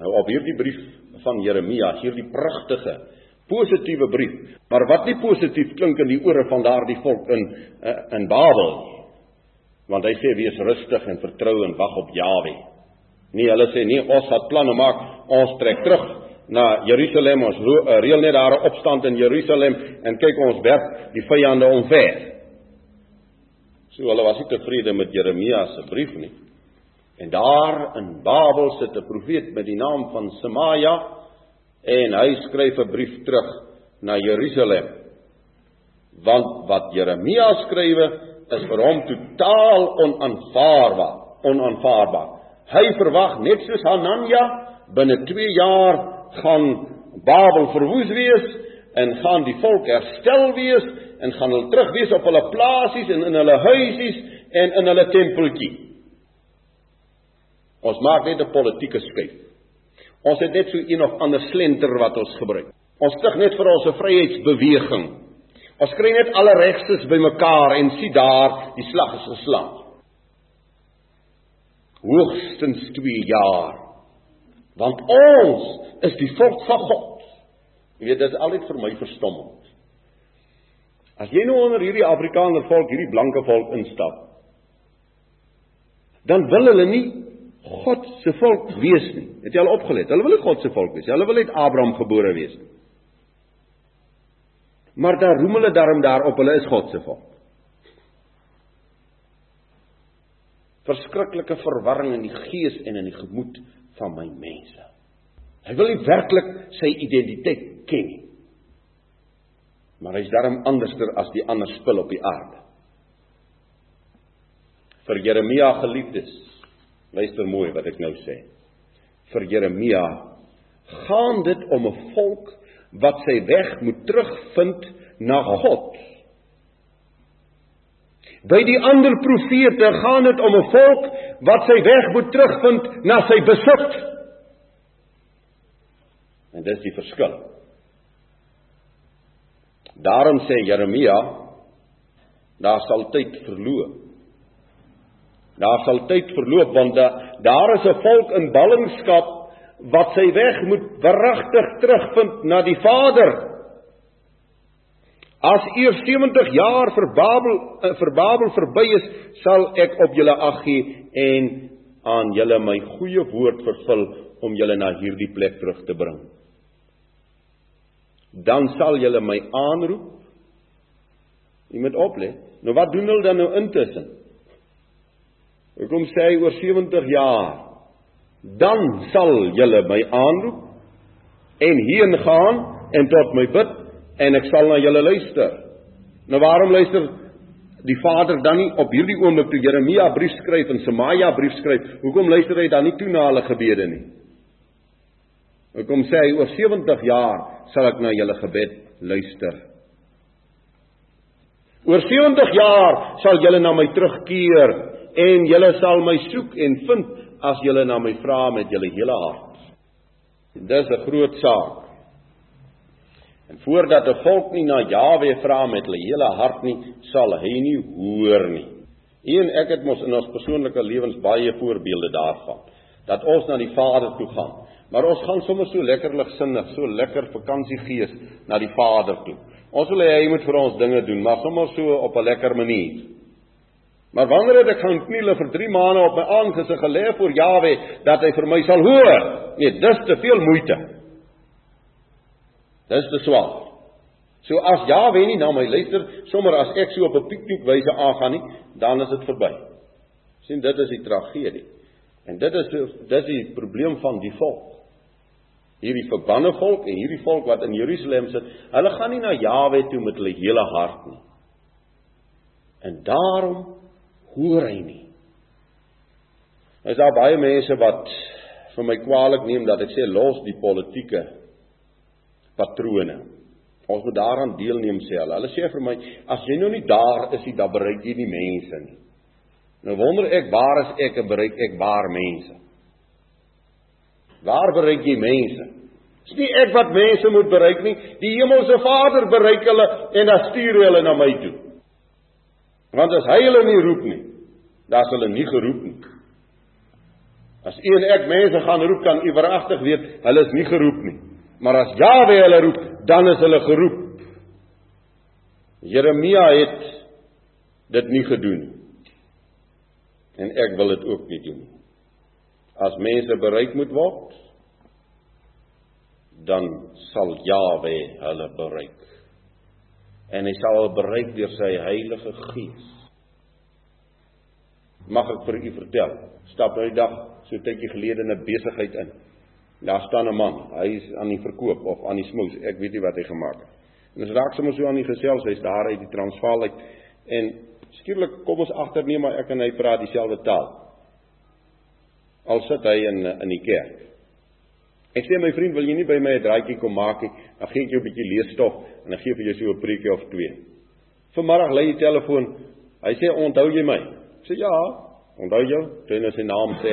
Nou op hierdie brief van Jeremia, hierdie pragtige positiewe brief, maar wat nie positief klink in die ore van daardie volk in eh, in Babel nie. Want hy sê wees rustig en vertrou en wag op Jawe. Nee, hulle sê nee, ons het planne maak, ons trek terug na Jerusalem, ons eh, reël net daar 'n opstand in Jerusalem en kyk ons werp die vyande omver. So hulle was nie tevrede met Jeremia se brief nie. En daar in Babel sit 'n profeet met die naam van Semaja en hy skryf 'n brief terug na Jerusalem. Want wat Jeremia skrywe is vir hom totaal onaanvaarbaar, onaanvaarbaar. Hy verwag net soos Hananja binne 2 jaar gaan Babel verwoes wees en gaan die volk herstel wees en gaan hulle terug wees op hulle plasies en in hulle huisies en in hulle tempeltjie. Ons maak net 'n politieke skuif. Ons het net so een of ander slenter wat ons gebruik. Ons stig net vir ons 'n vryheidsbeweging. Ons kry net alle regstes bymekaar en sien daar die slag is geslaan. Hoogstens 2 jaar. Want ons is die volk van God. Jy weet dit is altyd vir my verstommend. As jy nou onder hierdie Afrikaner volk, hierdie blanke volk instap, dan wil hulle nie God se volk wees nie. Het jy al opgelet? Hulle wil nie God se volk wees nie. Hulle wil net Abraham gebore wees. Maar daar roem hulle daarom daarop hulle is God se volk. Verskriklike verwarring in die gees en in die gemoed van my mense. Hy wil nie werklik sy identiteit ken nie. Maar hy's daarom anderster as die ander spul op die aarde. Vir Jeremia geliefdes Luister mooi wat ek nou sê. Vir Jeremia gaan dit om 'n volk wat sy weg moet terugvind na God. By die ander profete gaan dit om 'n volk wat sy weg moet terugvind na sy besit. En dis die verskil. Daarom sê Jeremia daar sal tyd verloop Daar sal tyd verloop want daar is 'n volk in ballingskap wat sy weg moet verragtig terugvind na die Vader. As eers 70 jaar vir Babel eh, vir Babel verby is, sal ek op julle ag gee en aan julle my goeie woord vervul om julle na hierdie plek terug te bring. Dan sal julle my aanroep. Jy moet oplet. Nou wat doen hulle dan nou intussen? Ek kom sê oor 70 jaar dan sal julle my aanroep en heen gaan en tot my bid en ek sal na julle luister. Nou waarom luister die Vader dan nie op hierdie oomblik toe Jeremia brief skryf en Semaja brief skryf? Hoekom luister hy dan nie toe na hulle gebede nie? Ek kom sê oor 70 jaar sal ek na julle gebed luister. Oor 70 jaar sal julle na my terugkeer en julle sal my soek en vind as julle na my vra met julle hele hart. En dis 'n groot saak. En voordat 'n volk nie na Jawe vra met hulle hele hart nie, sal hy nie hoor nie. Een ek het mos in ons persoonlike lewens baie voorbeelde daarvan dat ons na die Vader toe gaan. Maar ons gaan sommer so lekker ligsinnig, so lekker vakansiegees na die Vader toe. Ons wil hê hy moet vir ons dinge doen, maar sommer so op 'n lekker manier. Maar wanneer het ek gaan kniele vir 3 maande op my aangesig gelê voor Jawe dat hy vir my sal hoor? Nee, dis te veel moeite. Dis te swaar. So as Jawe nie na my luister, sommer as ek so op 'n piknikwyse aangaan nie, dan is dit verby. sien dit is die tragedie. En dit is dis die probleem van die volk. Hierdie verbanne volk en hierdie volk wat in Jerusalem sit, hulle gaan nie na Jawe toe met hulle hele hart nie. En daarom hoor hy nie. Is daar baie mense wat vir my kwaadlik neem dat ek sê los die politieke patrone. Ons moet daaraan deelneem sê hulle. Hulle sê vir my as jy nou nie daar is nie, dan bereik jy nie mense nie. Nou wonder ek waar is ek en bereik ek waar mense? Waar bereik jy mense? Dis nie ek wat mense moet bereik nie. Die Hemelse Vader bereik hulle en dan stuur hy hulle na my toe. Want as hy hulle nie roep nie, dan is hulle nie geroep nie. As u en ek mense gaan roep, kan u veragtig weet, hulle is nie geroep nie. Maar as Jahwe hulle roep, dan is hulle geroep. Jeremia het dit nie gedoen nie. En ek wil dit ook nie doen nie. As mense bereik moet word, dan sal Jahwe hulle bereik. En hy sal hulle bereik deur sy Heilige Gees. Mag ek vir u vertel? Stap nou die dag so tydjie gelede in 'n besigheid in. Daar staan 'n man, hy is aan die verkoop of aan die smous, ek weet nie wat hy gemaak het. En ons raak sommer so aan die gesels, hy's daar uit die Transvaal uit en skielik kom ons agter nee maar ek en hy praat dieselfde taal. Al sit hy in in die kerk. Ek sê my vriend, wil jy nie by my 'n draaitjie kom maak nie? Dan gee ek jou 'n bietjie leesstof en dan gee ek vir jou so 'n preekie of twee. Vanmiddag lê die telefoon. Hy sê, "Onthou jy my?" Sê, "Ja." Onthou jy? Toe hy sy naam sê.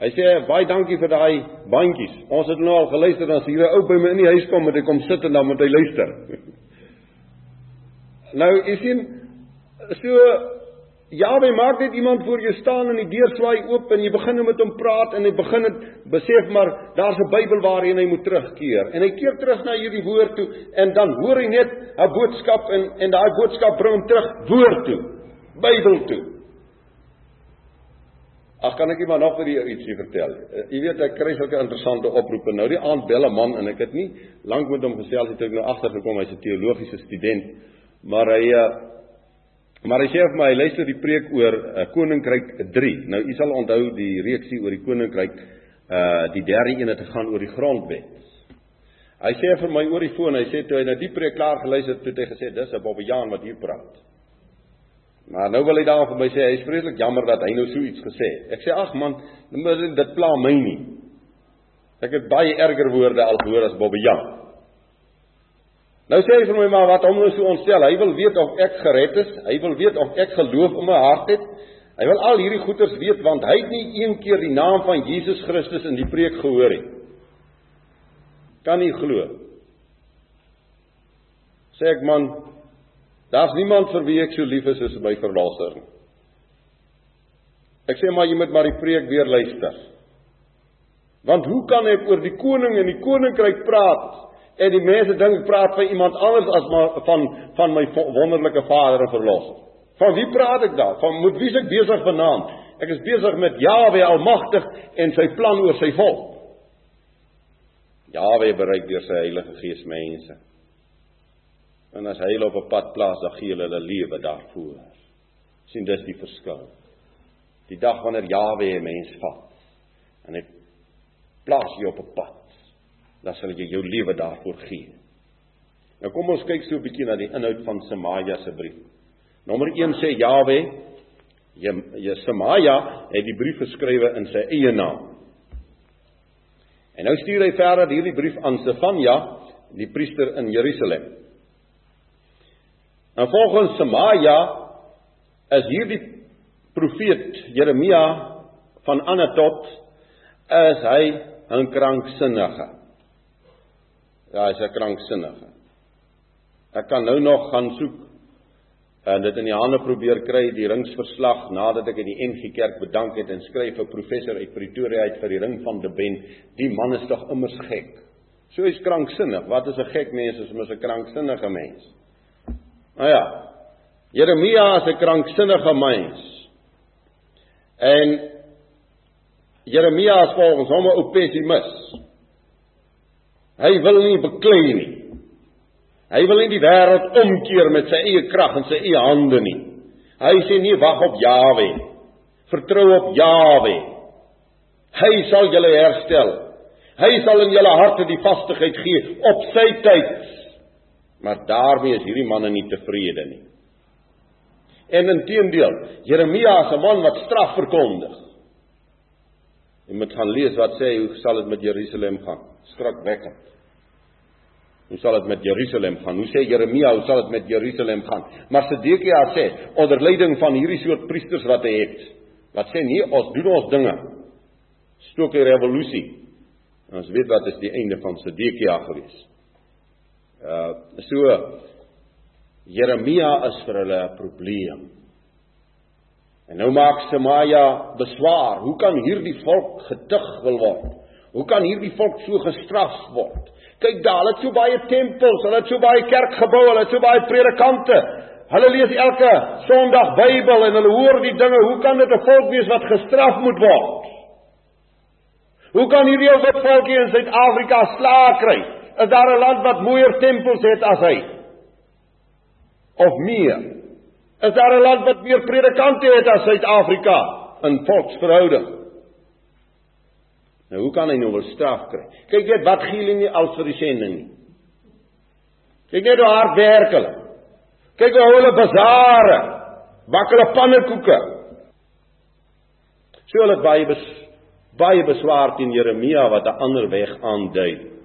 Hy sê, "Baie dankie vir daai bandjies. Ons het nou al geluister dan as hier 'n ou by my in die huis kom en hy kom sit en dan moet hy luister." nou, jy sien, so Jawe maak net iemand voor jou staan en die deur swaai oop en jy begin met hom praat en hy begin dit besef maar daar's 'n Bybel waarheen hy moet terugkeer. En hy keer terug na hierdie woord toe en dan hoor hy net 'n boodskap en en daai boodskap bring hom terug woord toe. Bybel toe. Ag kan ek iemand nog vir jou ietsie vertel? Uh, jy weet ek kry sulke interessante oproepe. Nou die aand bel 'n man en ek het nie lank met hom gesels het ek nou agtergekom hy's 'n teologiese student, maar hy uh, Maar hy sê vir my, hy luister die preek oor uh, Koninkryk 3. Nou u sal onthou die reeksie oor die Koninkryk uh die derde een het gegaan oor die grondwet. Hy sê vir my oor die foon, hy sê toe hy na die preek klaar geluister het, het hy gesê dis 'n Bobbejaan wat hier praat. Maar nou wil hy daar vir my sê hy is vreeslik jammer dat hy nou so iets gesê het. Ek sê ag man, dit pla my nie. Ek het baie erger woorde al gehoor as Bobbejaan. Nou sê hy vir my maar wat hom nou so ontstel. Hy wil weet of ek gered is. Hy wil weet of ek geloof in my hart het. Hy wil al hierdie goeters weet want hy het nie een keer die naam van Jesus Christus in die preek gehoor nie. Kan nie glo. Sê ek man, daar's niemand vir wie ek so lief is as my verlosser nie. Ek sê maar jy moet maar die preek weer luister. Want hoe kan ek oor die koning en die koninkryk praat En die mense dink ek praat van iemand anders as maar van van my wonderlike Vader en Verlosser. Van wie praat ek daar? Van moet wie ek besig vanaand? Ek is besig met Jahwe Almagtig en sy plan oor sy volk. Jahwe bereik deur sy Heilige Gees mense. En as hy hulle op 'n pad plaas, dan gee hulle hulle lewe daarvoor. sien dis die verskil. Die dag wanneer Jahwe 'n mens vat en hy plaas jou op 'n pad dan sal jy jou lewe daarvoor gee. Nou kom ons kyk so 'n bietjie na die inhoud van Semaja se brief. Nommer 1 sê Jawe, jy, jy Semaja het die brief geskrywe in sy eie naam. En nou stuur hy verder hierdie brief aan Sefanja, die priester in Jerusalem. En volgens Semaja is hierdie profeet Jeremia van Anatot is hy 'n kranksinnige. Ja, hy's 'n kranksinnige. Ek kan nou nog gaan soek en dit in die hande probeer kry die ringsverslag nadat ek in die NG Kerk bedank het en skryf 'n professor uit Pretoria uit vir die ring van De Ben. Die man is tog immers gek. So hy's kranksinnig. Wat is 'n gek mens as mos 'n kranksinnige mens? Nou ja. Jeremia is 'n kranksinnige mens. En Jeremia is volgens hom 'n pessimis. Hy wil nie beklei nie. Hy wil nie die wêreld omkeer met sy eie krag en sy eie hande nie. Hy sê nie wag op Jawe. Vertrou op Jawe. Hy sal julle herstel. Hy sal in julle harte die vastigheid gee op sy tyd. Maar daarmee is hierdie manne nie tevrede nie. En inteendeel, Jeremia is 'n man wat straf verkondig. Jy moet gaan lees wat sê hoe sal dit met Jerusalem gaan? Skrikwekkend. Hoe sal dit met Jerusalem gaan? Hoe sê Jeremia, hoe sal dit met Jerusalem gaan? Maar Sedekia sê onder leiding van hierdie soort priesters wat hy het, wat sê nee, ons doen ons dinge. Stook 'n revolusie. En ons weet wat is die einde van Sedekia gewees. Uh so Jeremia is vir hulle 'n probleem. En nou maak Semaja beswaar, hoe kan hierdie volk getuig wil word? Hoe kan hierdie volk so gestraf word? Kyk daar, hulle het so baie tempels, hulle het so baie kerkgeboue, hulle het so baie predikante. Hulle lees elke Sondag Bybel en hulle hoor die dinge. Hoe kan dit 'n volk wees wat gestraf moet word? Hoe kan hierdie ou wit volkie in Suid-Afrika slaag kry? Is daar 'n land wat mooier tempels het as hy? Of meer? Is daar 'n land wat meer predikante het as Suid-Afrika in volksverhouding? Nou hoe kan hy nou wel straf kry? Kyk net wat gee hulle nie al vir die sending nie. Kyk net hoe hard werk hulle. Kyk hoe hulle bazare, bak hulle pannekoeke. So hulle baie bes, baie beswaar teen Jeremia wat 'n ander weg aandui.